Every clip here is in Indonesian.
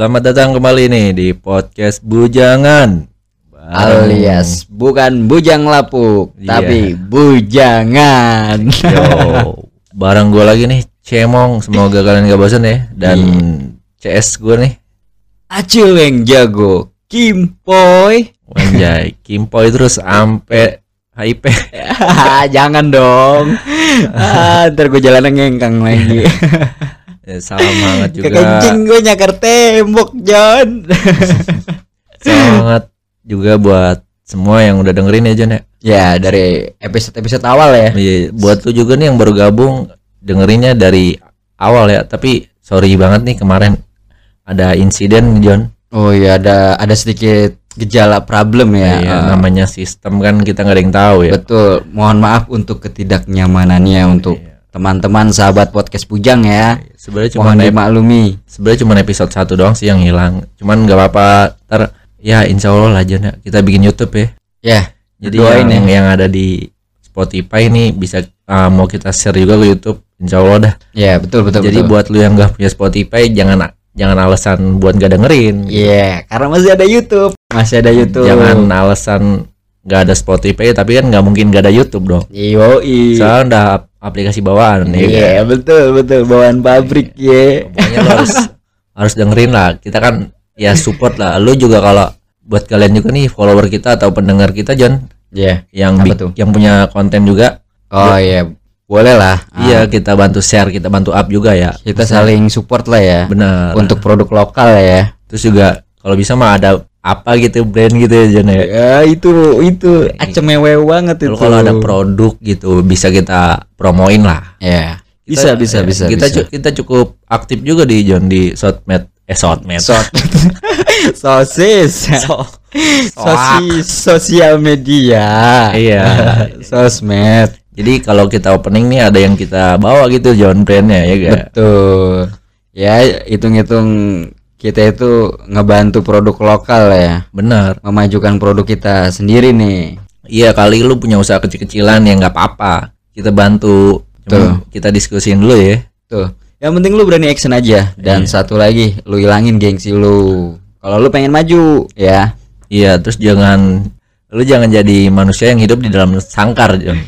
selamat datang kembali nih di podcast Bujangan. Bareng- alias bukan bujang lapuk Iya. tapi bujangan Yo, bareng gue lagi nih, Cemong. Semoga kalian gak bosan ya. Dan CS gue nih, acil yang jago Kimpoy Wanjay, Kimpoy terus ampe HIP. jangan dong ah, ntar gue jalan ngengkang lagi Ya, salam banget juga. kekencing gue nyakar tembok John Semangat juga buat semua yang udah dengerin ya Jon ya. ya dari episode episode awal ya Iya, buat lu juga nih yang baru gabung dengerinnya dari awal ya. Tapi sorry banget nih kemarin ada insiden John. oh iya ada ada sedikit gejala problem ya Iya, Ah, namanya sistem kan kita nggak ada yang tahu ya. betul mohon maaf untuk ketidaknyamanannya untuk Iya. Teman-teman sahabat podcast bujang ya Sebenarnya cuma dimaklumi sebenarnya cuma episode satu doang sih yang hilang. Cuman nggak apa-apa. Ntar ya insya Allah lah Jon ya. Kita bikin YouTube ya. ya Jadi yang, ya. yang ada di Spotify ini bisa ah, mau kita share juga ke YouTube. Insya Allah dah. Ya betul betul. Jadi betul. buat lu yang nggak punya Spotify jangan jangan alasan buat nggak dengerin. Iya karena masih ada YouTube, masih ada YouTube. Jangan alasan nggak ada Spotify tapi kan nggak mungkin nggak ada YouTube dong. Yo Soalnya udah aplikasi bawaan ya. Iya kan? betul betul bawaan pabrik ya. Pokoknya lo harus harus dengerin lah. Kita kan ya support lah. Lu juga kalau buat kalian juga nih follower kita atau pendengar kita John yang Apa bi- tuh? yang punya konten juga. Oh iya boleh lah. Ah, Iya kita bantu share, kita bantu up juga ya. Kita saling support lah ya. Benar. Untuk produk lokal ya. Terus juga kalau bisa mah ada apa gitu brand gitu ya John ya. Ya itu itu acemewe banget itu. Kalau kalau ada produk gitu bisa kita promoin lah. Ya. Kita- Bisa bisa ya, bisa. Kita bisa. cu- kita cukup aktif juga di John di Shotmed eh Shotmed. Sot- sosis sosis sosial media Iya. sosmed Jadi kalau kita opening nih ada yang kita bawa gitu John brandnya ya gak? betul ya hitung-hitung kita itu ngebantu produk lokal ya Benar. memajukan produk kita sendiri nih Iya kali lu punya usaha kecil-kecilan ya nggak apa-apa. Kita bantu. Cuma kita diskusin dulu ya. tuh yang penting lu berani action aja dan satu lagi lu ilangin gengsi lu kalau lu pengen maju ya Iya terus jangan lu jangan jadi manusia yang hidup di dalam sangkar John.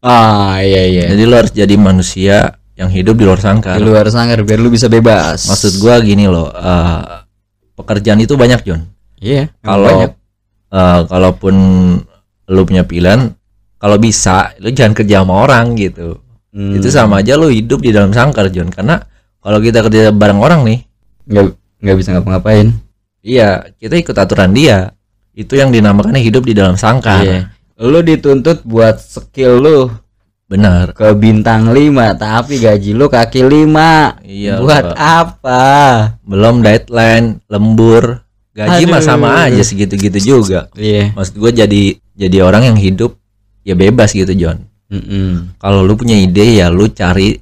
ah iya iya Jadi lu harus jadi manusia yang hidup di luar sangkar. di luar sangkar biar lu bisa bebas Maksud gua gini loh. eh, pekerjaan itu banyak John. iya emang Kalau eh, kalaupun lu punya pilihan, kalau bisa lu jangan kerja sama orang gitu. Hmm, Itu sama aja lu hidup di dalam sangkar John. Karena kalau kita kerja bareng orang nih, nggak nggak bisa ngapa-ngapain iya kita ikut aturan dia. Itu yang dinamakan hidup di dalam sangkar. Iya. Lu dituntut buat skill lu Benar. ke bintang 5 tapi gaji lu kaki 5. Iya. buat Pak. apa? belum deadline, lembur, gaji mah sama aja segitu-gitu juga. Iya. Maksud gua jadi jadi orang yang hidup ya bebas gitu John. Mm-mm. Kalau lu punya ide ya lu cari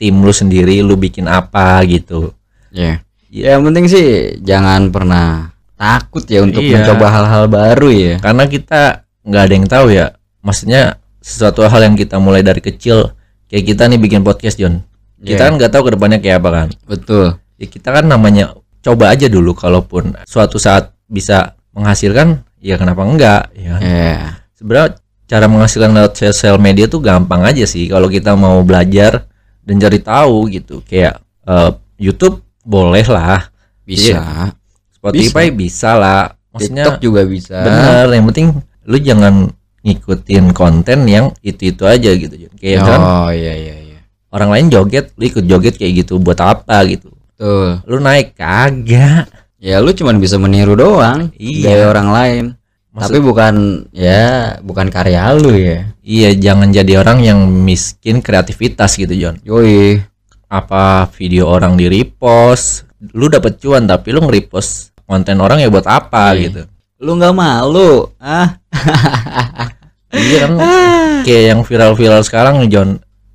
tim lu sendiri, lu bikin apa gitu. Iya. Iya. Yang penting sih jangan pernah takut ya untuk Iya. mencoba hal-hal baru ya. Karena kita nggak ada yang tahu ya. Maksudnya sesuatu hal yang kita mulai dari kecil kayak kita nih bikin podcast John. Kita Iya. kan nggak tahu ke depannya kayak apa kan. Betul. Ya kita kan namanya coba aja dulu kalaupun suatu saat bisa menghasilkan ya kenapa enggak ya. Iya. Sebenarnya cara menghasilkan lewat sosial media tuh gampang aja sih kalau kita mau belajar dan cari tahu gitu. Kayak eh, YouTube boleh lah, Bisa. Spotify bisa, lah. Maksudnya TikTok juga bisa. bener yang penting lu jangan ngikutin konten yang itu-itu aja gitu. Kayak kan Oh iya iya iya. orang lain joget, lu ikut joget kayak gitu buat apa gitu. Tuh. Lu naik kagak. Ya lu cuman bisa meniru doang Iya. gaya orang lain. Maksud- Tapi bukan ya bukan karya lu ya. Iya, jangan jadi orang yang miskin kreativitas gitu, John. Yoi. apa video orang di repost lu dapet cuan tapi lu nge-repost konten orang ya buat apa Iya. gitu Lu nggak malu? Ah. iya kan? Kayak yang viral-viral sekarang nih John.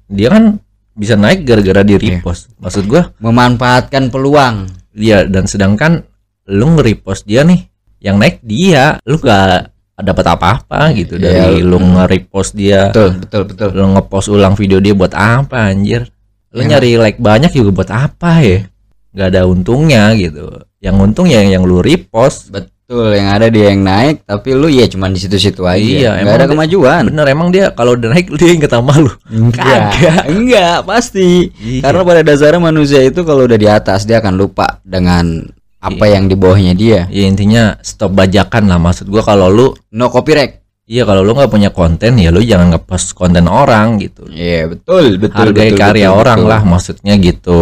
Dia kan bisa naik gara-gara di Iya. repost. Maksud gua Memanfaatkan peluang. dia dan sedangkan lu nge-repost dia nih yang naik dia. Lu gak dapat apa-apa gitu Iya, dari lu nge-repost dia. Betul, betul, betul. lu nge-post ulang video dia buat apa anjir? Lu Yang- nyari like banyak juga buat apa ya? Nggak ada untungnya gitu. Yang untung ya yang lu repost. Betul, yang ada dia yang naik, tapi lu ya cuman di situ-situ aja. Iya, nggak emang ada dia- kemajuan. bener emang dia kalau udah naik dia inget sama lu Enggak, enggak, pasti. Iya. Karena pada dasarnya manusia itu kalau udah di atas dia akan lupa dengan apa Iya. yang di bawahnya dia. ya intinya stop bajakan lah maksud gua kalau lu No copyright. iya kalau lu nggak punya konten ya lu jangan ngepost konten orang gitu Iya, betul, betul. hargai betul, karya betul, orang betul. lah maksudnya gitu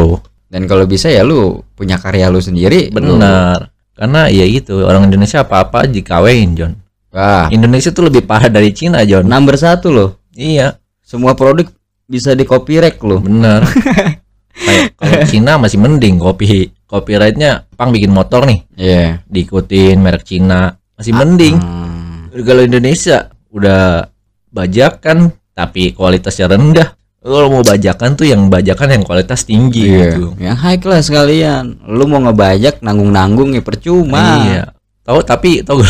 Dan kalau bisa ya lu punya karya lu sendiri. lu- benar karena ya itu orang Indonesia apa-apa dikawin John. Wah, Indonesia tuh lebih parah dari Cina John. Number satu loh. iya. Semua produk bisa di copyright loh. bener. Kayak kalau Cina masih mending kopi copyrightnya pang bikin motor nih. Iya. diikutin merek Cina. Masih mending. Hmm. kalau Indonesia udah bajakan tapi kualitasnya rendah kalau mau bajakan tuh yang bajakan yang kualitas tinggi Iya. gitu Yang high class kalian. Lu mau ngebajak nanggung-nanggung ya percuma. iya tahu tapi tahu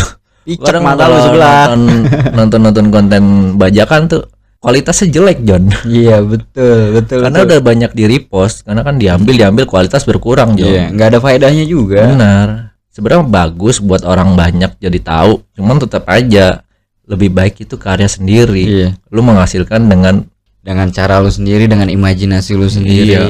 kadang mata lu sebelah. nonton nonton nonton konten bajakan tuh kualitasnya jelek John Iya, betul, betul. karena betul. udah banyak di repost karena kan diambil diambil kualitas berkurang John Iya, nggak ada faedahnya juga. benar sebenarnya bagus buat orang banyak jadi tahu cuman tetap aja lebih baik itu karya sendiri Iya. lu menghasilkan dengan Dengan cara lu sendiri, dengan imajinasi lu sendiri. Iya.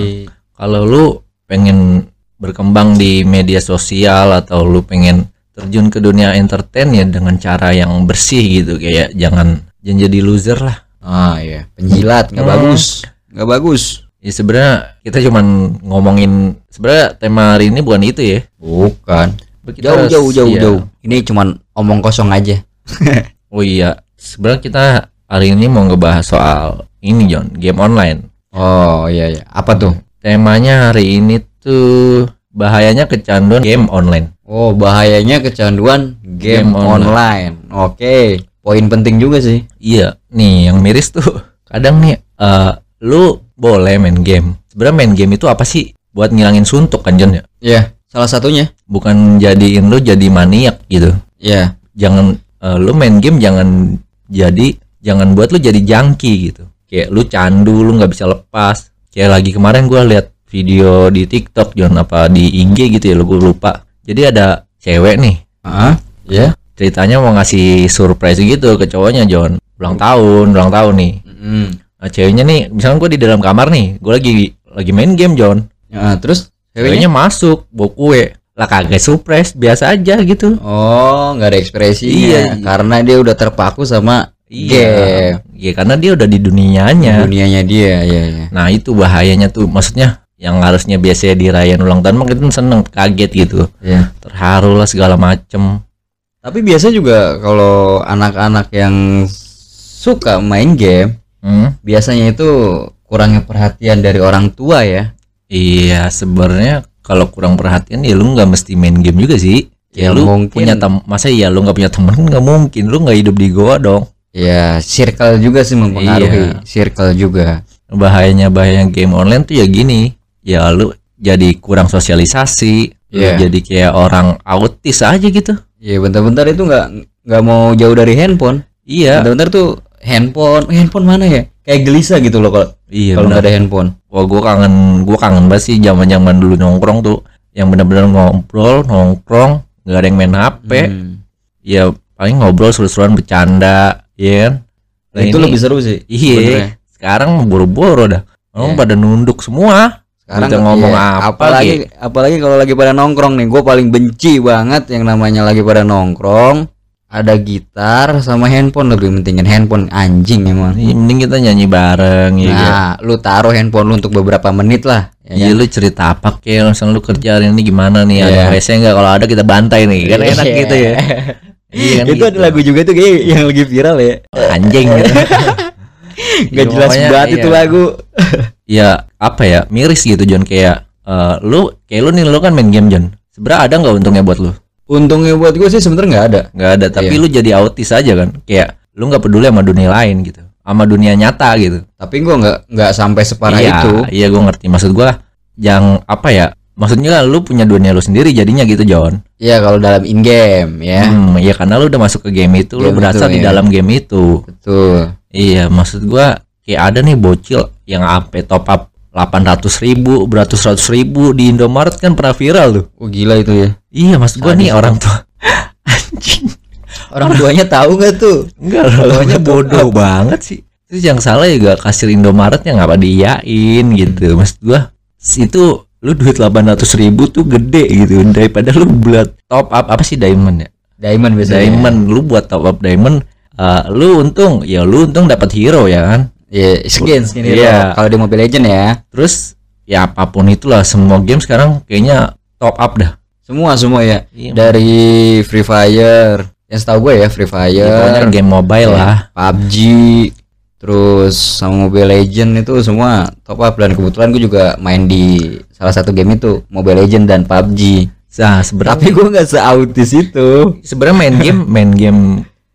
kalau lu pengen berkembang di media sosial atau lu pengen terjun ke dunia entertain ya dengan cara yang bersih gitu kayak jangan jangan jadi loser lah Ah, iya. Penjilat nggak Hmm. bagus. Nggak bagus. ya sebenarnya kita cuman ngomongin sebenarnya tema hari ini bukan itu ya Bukan. Kita Jauh, jauh, jauh, iya. jauh. Ini cuman omong kosong aja. oh iya sebenarnya kita hari ini mau ngebahas soal ini John game online Oh, iya, iya. Apa tuh? temanya hari ini tuh bahayanya kecanduan game online Oh, bahayanya kecanduan game, Game online. online. Oke. Poin penting juga sih. Iya, nih yang miris tuh kadang nih eh lu boleh main game. Sebenarnya main game itu apa sih? Buat ngilangin suntuk kan Jon ya? Iya, salah satunya. Bukan jadiin lu jadi maniak gitu. Iya. Jangan eh, lu main game jangan jadi jangan buat lu jadi junkie gitu. Kayak lu candu lu nggak bisa lepas. Kayak lagi kemarin gua lihat video di TikTok Jon apa di IG gitu ya lu gua lupa. Jadi ada cewek nih Heeh. Iya. ceritanya mau ngasih surprise gitu ke cowoknya John. Ulang tahun, ulang tahun nih. Mm. Nah, ceweknya nih, misalnya gue di dalam kamar nih, gue lagi lagi main game John. Ya, terus Ceweknya ceweknya masuk, bawa kue. Lah kagak surprise, biasa aja gitu. Oh, nggak ada ekspresinya Iya. karena dia udah terpaku sama game. Iya, karena dia udah di dunianya. Dunianya dia, ya ya. Nah, itu bahayanya tuh. Maksudnya yang harusnya biasanya dirayain ulang tahun kita seneng kaget gitu. Iya. Terharu lah segala macem. Tapi biasa juga kalau anak-anak yang suka main game, Hmm? biasanya itu kurangnya perhatian dari orang tua ya. Iya, sebenarnya kalau kurang perhatian ya lu nggak mesti main game juga sih. Ya, Ya, lu mungkin- punya tem masa ya lu nggak punya temen nggak mungkin lu nggak hidup di goa dong. Ya, circle juga sih mempengaruhi. Iya. Circle juga. bahayanya bahaya game online tuh ya gini ya lu jadi kurang sosialisasi lu Iya. jadi kayak orang autis aja gitu Ya, bentar-bentar itu nggak nggak mau jauh dari handphone. iya Bentar-bentar tuh handphone, handphone mana ya? Kayak gelisah gitu loh kalau iya kalau nggak ada handphone. wah gua kangen gua kangen banget sih zaman zaman dulu nongkrong tuh yang benar-benar ngobrol nongkrong nggak ada yang main hp Hmm. ya paling ngobrol seru-seruan bercanda ya kan Nah, itu ini- lebih seru sih. iya sekarang boro-boro dah orang Iya. pada nunduk semua Sekarang Kita ngomong iya, apa apalagi gitu. apalagi kalau lagi pada nongkrong nih, gue paling benci banget yang namanya lagi pada nongkrong ada gitar sama handphone lebih pentingin handphone anjing emang. Iya, mending kita nyanyi bareng ya? Nah, lu taruh handphone lu untuk beberapa menit lah. Ya Iya kan? lu cerita apa kayak langsung lu kerja hari ini gimana nih ada Iya. WC enggak kalau ada kita bantai nih kan enak Iya. gitu ya Iya kan Itu gitu. ada lagu juga tuh kayak yang lagi viral ya. anjing gitu Gak Iya, jelas banget iya. itu lagu. ya apa ya miris gitu John kayak eh, lu kayak lu nih lu kan main game John sebenarnya ada nggak untungnya buat lu Untungnya buat gue sih sebenarnya nggak ada. nggak ada tapi Iya. lu jadi autis aja kan kayak lu nggak peduli sama dunia lain gitu sama dunia nyata gitu Tapi gue nggak nggak sampai separah iya itu. iya gue ngerti maksud gua yang apa ya maksudnya lu punya dunia lu sendiri jadinya gitu John Iya kalau dalam in game ya. Hmm, ya karena lu udah masuk ke game itu, lu Game berasa itu, di iya. dalam game itu. Betul. Iya, maksud gua kayak ada nih bocil yang sampai top up 800 ribu beratus ratus ribu di Indomaret kan pernah viral tuh Oh gila itu ya. iya mas gua nih orang tua anjing Orang tuanya tahu nggak tuh? enggak lawannya bodoh banget sih terus yang salah juga kasir Indomaretnya ngapa diiyain gitu mas gua itu lu duit 800 ribu tuh gede gitu daripada lu buat top up apa sih diamond ya Diamond biasanya. diamond lu buat top up diamond eh, lu untung ya lu untung dapat hero ya kan Iya, skin skin hero. Iya. Kalau di Mobile Legend ya. terus ya apa pun itulah semua game sekarang kayaknya top up dah Semua semua ya. Iya, Dari Free Fire. Yang setahu gue ya Free Ya, pokoknya Fire, game mobile lah PUBG, terus sama Mobile Legend itu semua top up dan kebetulan gue juga main di salah satu game itu Mobile Legend dan PUBG. nah sebenarnya Tapi gue nggak seautis itu. sebenarnya main game main game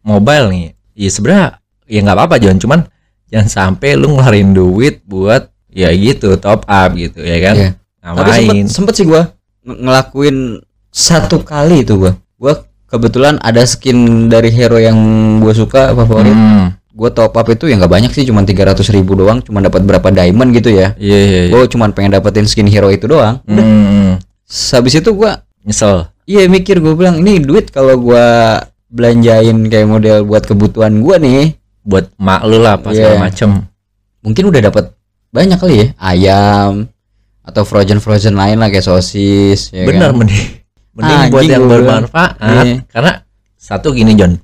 mobile nih ya sebenarnya ya nggak apa-apa John cuman jangan sampai lu ngeluarin duit buat ya gitu top up gitu ya kan Iya. Tapi sempet, sempet sih gua ng- ngelakuin satu kali itu gua. Gua kebetulan ada skin dari hero yang gua suka favorit. Hmm, Gua top up itu ya nggak banyak sih, cuma 300 ribu doang, cuma dapat berapa diamond gitu ya. iya iya iya. Gua cuma pengen dapetin skin hero itu doang. Hmm, Habis itu gua nyesel iya mikir gua bilang ini duit kalau gua belanjain kayak model buat kebutuhan gua nih, buat mak lu lah apa segala macem mungkin udah dapat banyak kali ya ayam atau frozen frozen lain lah kayak sosis ya bener kan? mending mending Anjing, buat yang bermanfaat Iya. karena satu gini John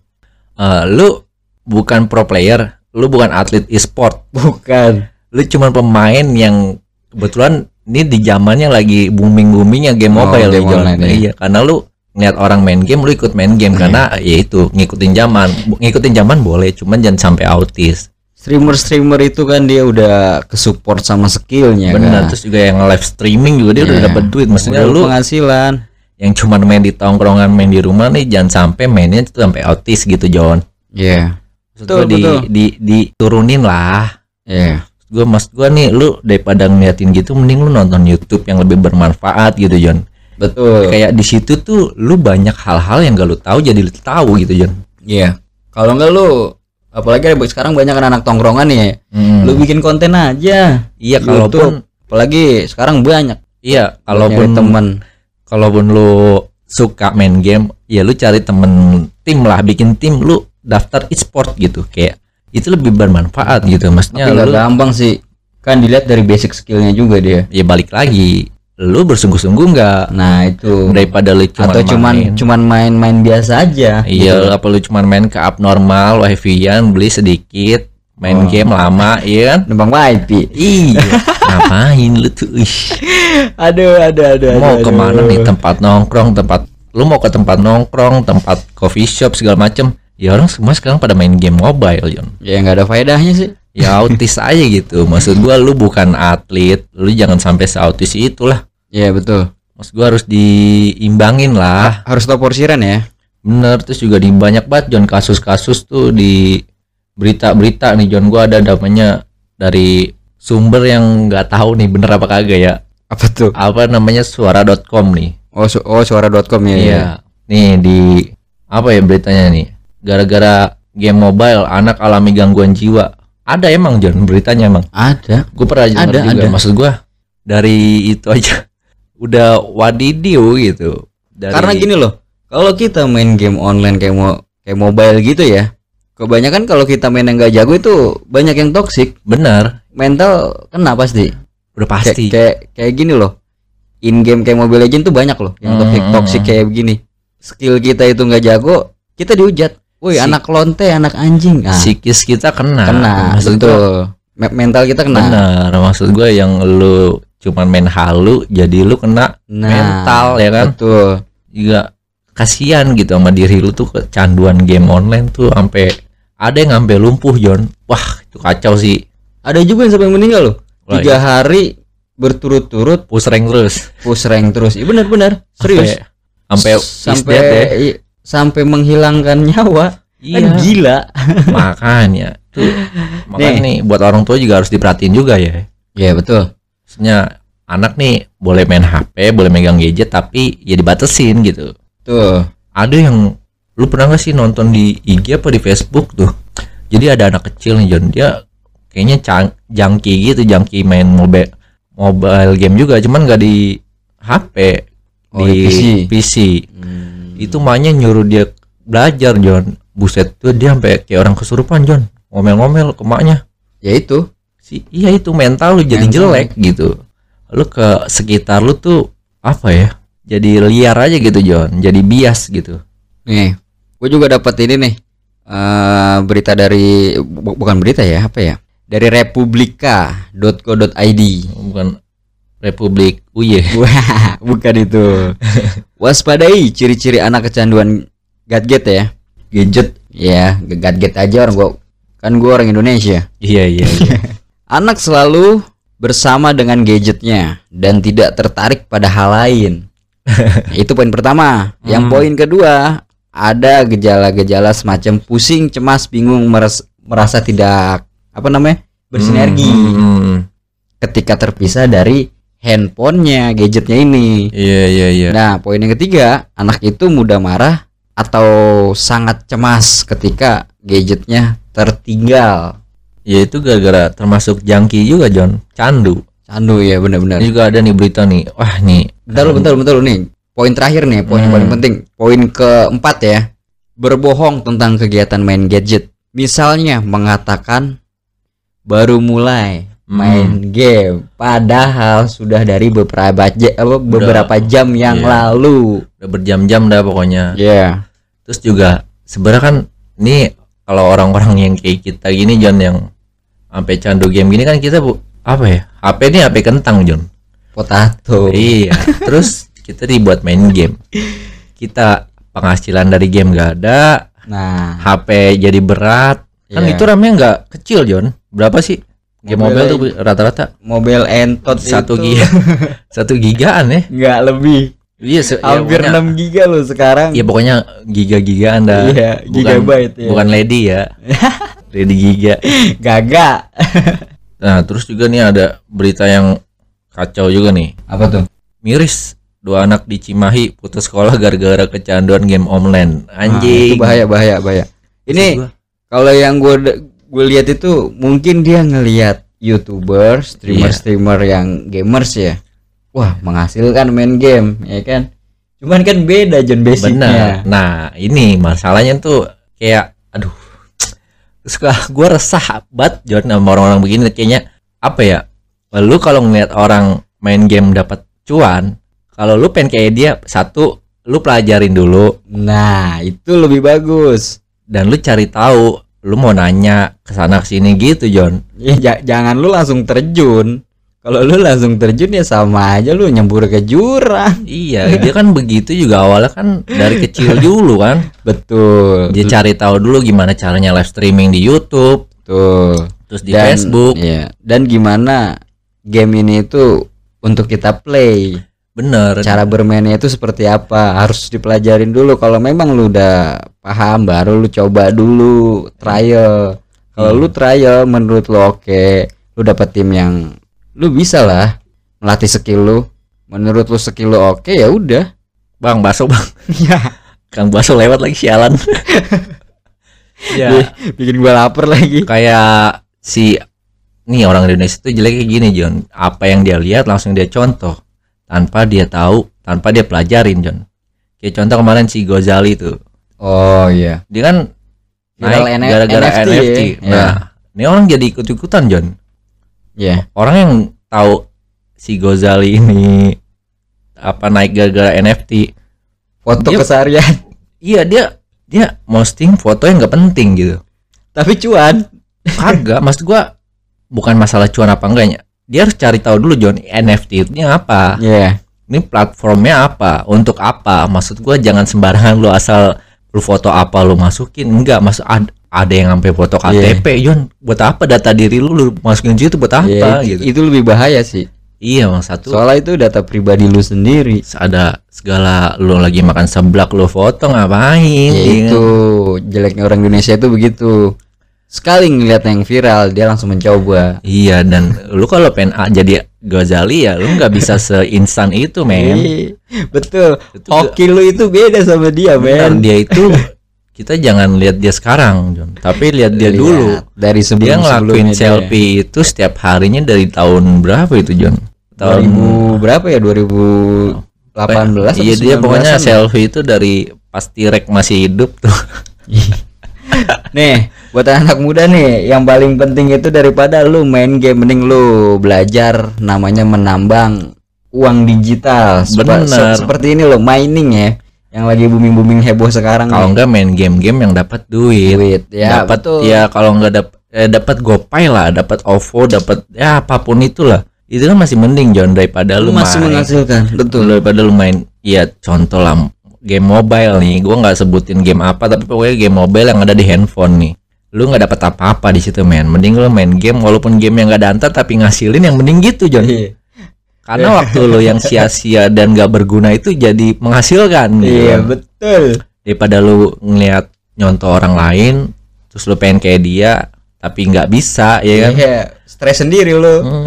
Eh, lu bukan pro player lu bukan atlet e-sport. Bukan. Lu cuman pemain yang kebetulan ini di zamannya lagi booming boomingnya game Oh, mobile game online, ya. iya karena lu ngeliat orang main game lu ikut main game. Karena ya itu ngikutin zaman. Ngikutin zaman boleh cuman jangan sampai autis. Streamer streamer itu kan dia udah kesupport sama skillnya benar kan terus juga yang live streaming juga dia udah Iya. dapat duit. Maksudnya Udah lu penghasilan. yang cuman main di tongkrongan main di rumah nih jangan sampai mainnya itu sampai autis gitu John iya. Maksud Betul, gua di, betul. di diturunin lah. Iya. Gue mas gue nih lu daripada ngeliatin gitu mending lu nonton YouTube yang lebih bermanfaat gitu John betul. Kayak di situ tuh lu banyak hal-hal yang gak lu tahu jadi lu tahu gitu John iya. Kalau enggak lu apalagi sekarang banyak kan anak tongkrongan nih. Hmm. lu bikin konten aja. Iya kalaupun apalagi sekarang banyak. Iya kalaupun teman kalaupun lu suka main game ya lu cari temen tim lah bikin tim lu daftar e-sport gitu kayak itu lebih bermanfaat gitu maksudnya tapi nggak lu gampang sih kan dilihat dari basic skillnya juga dia ya balik lagi lu bersungguh-sungguh nggak nah itu daripada lu cuman atau cuman main. cuman main-main biasa aja Iya, gitu. apa lu cuman main ke abnormal, wifi-an, beli sedikit, main Oh. game lama, iya kan? numpang wifi Iya. Ngapain lu tuh? Ih, aduh aduh aduh mau aduh, ke mana aduh. nih tempat nongkrong, tempat lu mau ke tempat nongkrong, tempat coffee shop segala macem. Ya orang semua sekarang pada main game mobile, Jon. ya nggak ada faedahnya sih Ya autis aja gitu. Maksud gua lu bukan atlet, lu jangan sampai seautis itulah. Iya betul Maksud gua harus diimbangin lah. harus tahu porsiran ya Bener, terus juga di banyak banget John kasus-kasus tuh di berita-berita nih John gua ada namanya dari sumber yang nggak tahu nih bener apa kagak ya. apa tuh Apa namanya suara.com nih. oh su oh suara.com ya Iya. Nih di apa ya beritanya nih? Gara-gara game mobile anak alami gangguan jiwa. Ada emang John beritanya emang. ada Gue pernah denger Ada, juga. ada. Maksud gua dari itu aja udah wadidiu gitu. Dari, karena gini loh kalau kita main game online kayak mau kayak mobile gitu ya kebanyakan kalau kita main yang nggak jago itu banyak yang toksik bener mental kena pasti udah kayak pasti. kayak kayak gini loh in game kayak Mobile Legend tuh banyak loh yang toxic Hmm. toxic kayak begini skill kita itu nggak jago kita dihujat woi Si- anak lonte anak anjing. Nah, psikis kita kena. Kena maksud betul. Me- mental kita kena. Bener maksud gue yang lu cuman main halu jadi lu kena nah mental ya kan? betul. Juga kasihan gitu sama diri lu tuh kecanduan game online tuh sampai ada yang sampai lumpuh John wah itu kacau sih. Ada juga yang sampai meninggal loh. Wah, tiga hari berturut-turut push rank terus. push rank terus. Iya benar-benar. Serius? sampai sampai sampai sampai menghilangkan nyawa. Kan iya. gila. Makanya. Tuh makanya nih. buat orang tua juga harus diperhatiin juga ya. Ya betul. Maksudnya anak nih boleh main HP boleh megang gadget tapi ya dibatesin gitu. Tuh ada yang lu pernah gak sih nonton di IG apa di Facebook tuh? Jadi ada anak kecil nih John dia kayaknya jangki gitu jangki main mobile mobile game juga cuman nggak di HP Oh, di PC. PC. Hmm. Itu mainnya nyuruh dia belajar John. Buset tuh dia sampai kayak orang kesurupan John. Ngomel-ngomel ke maknya ya itu. Si iya itu mental lu jadi Mental. jelek gitu. Lu ke sekitar lu tuh apa ya jadi liar aja gitu John. Jadi bias gitu. Nih gue juga dapat ini nih eh berita dari bu- bukan berita ya apa ya? Dari republika.co.id bukan Republik Uye Wah, bukan itu. Waspadai ciri-ciri anak kecanduan gadget ya. gadget Ya, gadget aja orang gua kan gua orang Indonesia. iya iya iya Anak selalu bersama dengan gadgetnya dan tidak tertarik pada hal lain. itu poin pertama. Yang Hmm. poin kedua, ada gejala-gejala semacam pusing, cemas, bingung, meres- merasa tidak apa namanya? bersinergi Hmm, hmm, hmm. ketika terpisah dari handphonenya, gadgetnya ini. iya iya iya Nah, poin yang ketiga, anak itu mudah marah atau sangat cemas ketika gadgetnya tertinggal. ya itu gara-gara termasuk jangki juga John candu Candu ya benar-benar. juga ada nih berita nih wah nih Bentar lu, bentar, bentar lu nih. Poin terakhir nih, poin yang Hmm. paling penting. Poin keempat ya. Berbohong tentang kegiatan main gadget. Misalnya mengatakan baru mulai main game. Padahal sudah dari beberapa ja- apa, beberapa jam yang Iya. lalu. udah berjam-jam dah pokoknya. Ya. terus juga sebenarnya kan ini kalau orang-orang yang kayak kita gini John yang sampai candu game gini kan kita bu apa ya? HP ini HP kentang John. Potato. iya. Terus kita dibuat main game. Kita penghasilan dari game gak ada. Nah, HP jadi berat. Kan Iya. itu ramenya nggak kecil John. Berapa sih game Mobile mobile tuh rata-rata. Mobil entot satu giga satu gigaan ya? Nggak lebih. Iya se- ya hampir 6 giga loh sekarang. Ya pokoknya giga-gigaan dah. Iya, Bukan- gigabyte ya. bukan lady ya. Lady giga. Gaga Nah, terus juga nih ada berita yang kacau juga nih. apa tuh? Miris, dua anak di Cimahi putus sekolah gara-gara kecanduan game online. Anjing. itu bahaya bahaya bahaya. Ini kalau yang gue gue lihat itu mungkin dia ngelihat youtuber streamer Iya. streamer yang gamers ya wah menghasilkan main game ya kan cuman kan beda John Benar. basicnya Nah, ini masalahnya tuh kayak aduh. Gua- gua resah banget John sama orang-orang begini kayaknya apa ya? Lu kalau ngeliat orang main game dapat cuan, kalau lu pengen kayak dia satu lu pelajarin dulu nah itu lebih bagus dan lu cari tahu lu mau nanya ke sana ke sini gitu John Ya ja- jangan lu langsung terjun. Kalau lu langsung terjun ya sama aja lu nyembur ke jurang. iya dia kan begitu juga awalnya kan dari kecil dulu kan Betul. dia cari tahu dulu gimana caranya live streaming di YouTube Betul. terus di Dan- Facebook Iya. Dan gimana game ini itu untuk kita play. Bener Cara bermainnya itu seperti apa? Harus dipelajarin dulu. Kalau memang lu udah paham baru lu coba dulu trial. Kalau Iya. lu trial menurut lu oke, lu dapet tim yang lu bisa lah melatih skill lu. Menurut lu skill lu oke ya udah. bang baso bang Ya. kang baso lewat lagi sialan ya bikin gua lapar lagi kayak si nih orang Indonesia tuh jeleknya gini John apa yang dia lihat langsung dia contoh tanpa dia tahu tanpa dia pelajarin John. Kayak contoh kemarin si Gozali tuh. Oh iya. Dia kan Viral naik gara-gara NFT NFT, ya. nah ini orang jadi ikut-ikutan John. Iya. orang yang tahu si Gozali ini apa naik gara-gara NFT foto Dia- keseharian. Iya dia dia posting foto yang nggak penting gitu. Tapi cuan. Kagak maksud gua bukan masalah cuan apa enggaknya dia harus cari tahu dulu John NFT itu apa? Iya. ini platformnya apa? Untuk apa? Maksud gua jangan sembarangan lu asal lu foto apa lu masukin. Enggak maksud ad- ada yang sampai foto KTP John. Buat apa data diri lu lu masukin situ? Buat apa? Iya, gitu. itu lebih bahaya sih. Iya bang satu. Soalnya itu data pribadi lu sendiri. Ada segala lu lagi makan seblak lu foto ngapain? Ya iya. itu jeleknya orang Indonesia itu begitu sekali ngeliat yang viral dia langsung mencoba Iya dan lu kalau pengen jadi Ghazali ya lu nggak bisa seinstan itu men. Iya, betul Itu hoki lu itu beda sama dia men dia itu kita jangan lihat dia sekarang John, tapi lihat dia Lihat dulu. dari sebelum Dia ngelakuin sebelumnya dia. selfie itu setiap harinya dari tahun berapa itu John? tahun 2000 berapa ya 2018 iya atau dia 19-an pokoknya ya? selfie itu dari pas T-Rex masih hidup tuh Nih, buat anak muda nih, yang paling penting itu daripada lu main game mending lu belajar namanya menambang uang digital. Sepa- Bener. se- seperti ini loh, mining ya. Yang lagi booming-booming heboh sekarang kalau enggak main game-game yang dapat duit, Duit, ya, dapat ya kalau enggak dapat eh, dapat gopay lah dapat OVO dapat ya apa pun itulah itu kan masih mending John daripada lu, Lu masih main menghasilkan, betul. daripada lu main ya contoh lah game mobile nih gua nggak sebutin game apa tapi pokoknya game mobile yang ada di handphone nih lu nggak dapat apa-apa di situ men mending lu main game walaupun game yang nggak dantar tapi ngasilin yang mending gitu John Iya. karena waktu lu yang sia-sia dan nggak berguna itu jadi menghasilkan gitu. Iya, betul. daripada lu ngeliat nyontoh orang lain terus lu pengen kayak dia tapi nggak bisa ya kan Iya, stres sendiri lu. Hmm.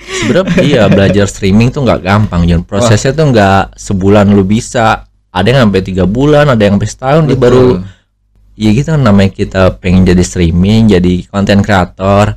Sebenarnya iya belajar streaming tuh nggak gampang John prosesnya tuh nggak sebulan lu bisa ada yang sampai tiga bulan ada yang sampai setahun dia baru ya gitu kan namanya kita pengen jadi streaming jadi konten kreator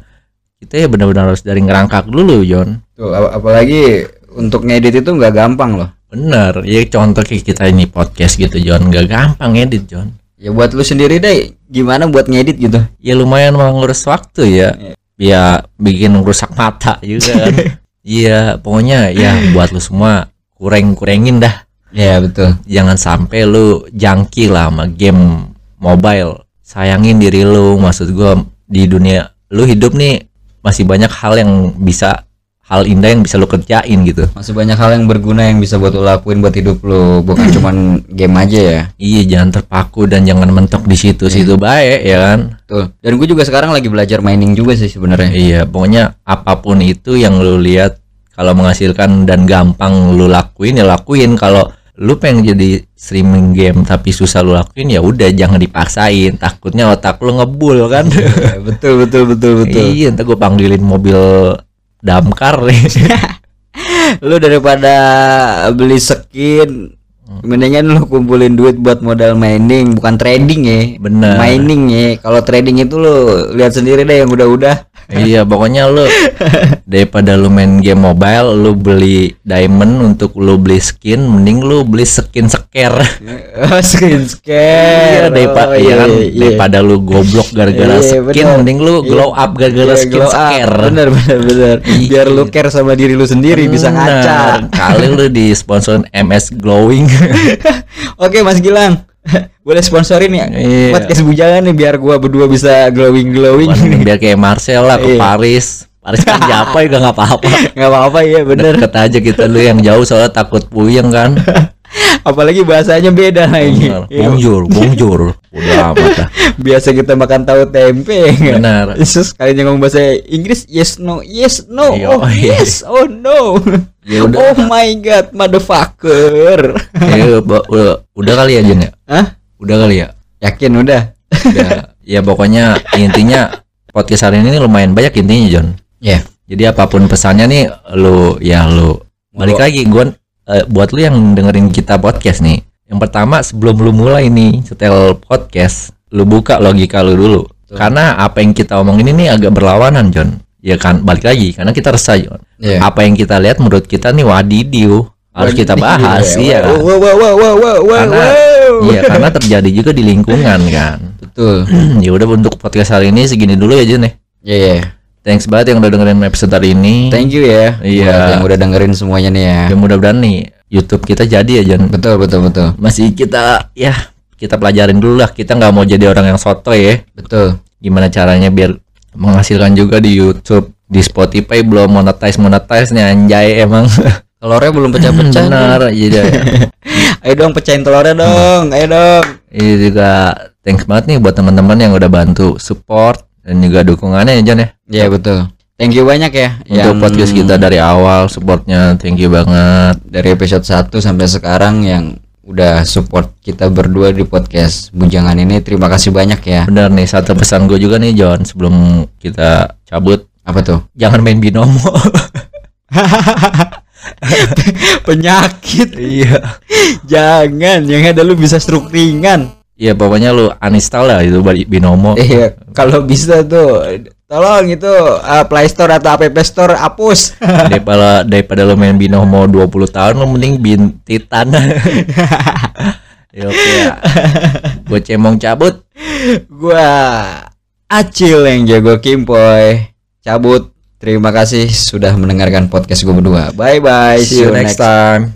kita ya benar-benar harus dari ngerangkak dulu John Tuh, ap- apalagi untuk ngedit itu nggak gampang loh. bener ya contoh kayak kita ini podcast gitu John nggak gampang edit John Ya buat lu sendiri deh, gimana buat ngedit gitu? ya lumayan mengurus waktu ya ya bikin rusak mata juga kan iya pokoknya ya buat lu semua kurang-kurangin dah Ya betul. jangan sampai lu jangki lah sama game mobile. Sayangin diri lu maksud gua di dunia lu hidup nih masih banyak hal yang bisa hal indah yang bisa lu kerjain gitu. Masih banyak hal yang berguna yang bisa buat lo lakuin buat hidup lo, bukan cuman game aja ya. iya jangan terpaku dan jangan mentok di situ situ baik ya kan? Tuh. Dan gue juga sekarang lagi belajar mining juga sih sebenarnya. iya pokoknya apa pun itu yang lu lihat kalau menghasilkan dan gampang lu lakuin ya lakuin. Kalau lu pengen jadi streaming game tapi susah lu lakuin ya udah jangan dipaksain. Takutnya otak lu ngebul kan? Ya, betul betul betul betul. iya ntar gue panggilin mobil damkar nih. Lu daripada beli skin Mendingan lu kumpulin duit buat modal mining, bukan trading ya. Bener. Mining ya. Kalau trading itu lu lihat sendiri deh yang udah-udah. iya pokoknya lu daripada lu main game mobile lu beli diamond untuk lu beli skin mending lu beli skin scare skin iya scare. daripada Oh, iya kan iya. daripada lu goblok gara-gara Iya, skin bener. mending lu Iya. glow up gara-gara Iya, skin up. scare Bener bener bener. Iya. Biar lu care sama diri lu sendiri bisa Bener. ngaca. kali lu di sponsorin MS Glowing Oke Mas Gilang. Boleh sponsorin ya Iya. podcast bujangan nih biar gua berdua bisa glowing glowing. biar kayak Marcel lah ke Iya. Paris Paris kan Japa juga nggak apa-apa Nggak apa-apa ya bener. deket aja kita lu yang jauh soalnya takut puyeng kan Apalagi bahasanya beda lagi. Bener. Iya. bonjour bonjour udah amat dah Biasa kita makan tahu tempe. ya nggak? benar Yesus kalian ngomong bahasa Inggris yes no yes no Iya, oh iya. yes oh no Ya udah. oh my god motherfucker ya, udah, udah, kali ya Jen ya Hah? udah kali ya yakin udah udah ya pokoknya intinya podcast hari ini lumayan banyak intinya John ya jadi apa pun pesannya nih lu ya lu balik lagi gua eh, buat lu yang dengerin kita podcast nih yang pertama sebelum lu mulai nih setel podcast lu buka logika lu dulu. Betul. karena apa yang kita omongin ini agak berlawanan John ya kan balik lagi karena kita resah John Iya. apa yang kita lihat menurut kita nih wadidiu harus kita bahas iya. kan wow wow wow wow wow wow. Karena wow. iya karena terjadi juga di lingkungan kan. Betul. Ya udah untuk podcast hari ini segini dulu ya Jen ya. Ya ya thanks banget yang udah dengerin episode hari ini. Thank you ya. Iya. yang udah dengerin semuanya nih ya. Ya mudah-mudahan nih YouTube kita jadi ya Jen betul betul betul. Masih kita ya kita pelajarin dulu lah. Kita nggak mau jadi orang yang soto ya. Betul. Gimana caranya biar menghasilkan juga di YouTube di Spotify belum monetize monetize nih anjay emang. Telurnya belum pecah-pecah benar iya ayo dong pecahin telurnya dong. Ayo dong. Ini juga. Thanks banget nih buat teman-teman yang udah bantu support dan juga dukungannya ya Jon ya Iya betul. Thank you banyak ya untuk podcast kita dari awal supportnya thank you banget dari episode 1 sampai sekarang yang udah support kita berdua di podcast Bujangan ini. Terima kasih banyak ya. bener nih satu pesan gue juga nih John sebelum kita cabut Apa tuh? jangan main binomo Penyakit. iya Jangan, yang ada lu bisa stroke ringan. Iya pokoknya lu uninstall lah itu binomo Iya, kalau bisa tuh Tolong itu uh, Play Store atau App Store hapus. daripada daripada lo main binomo 20 tahun lo mending bin titan ya oke ya gue cemong cabut gua Acil yang jago Kimpoy. Cabut. Terima kasih sudah mendengarkan podcast gue berdua. Bye bye. see you next time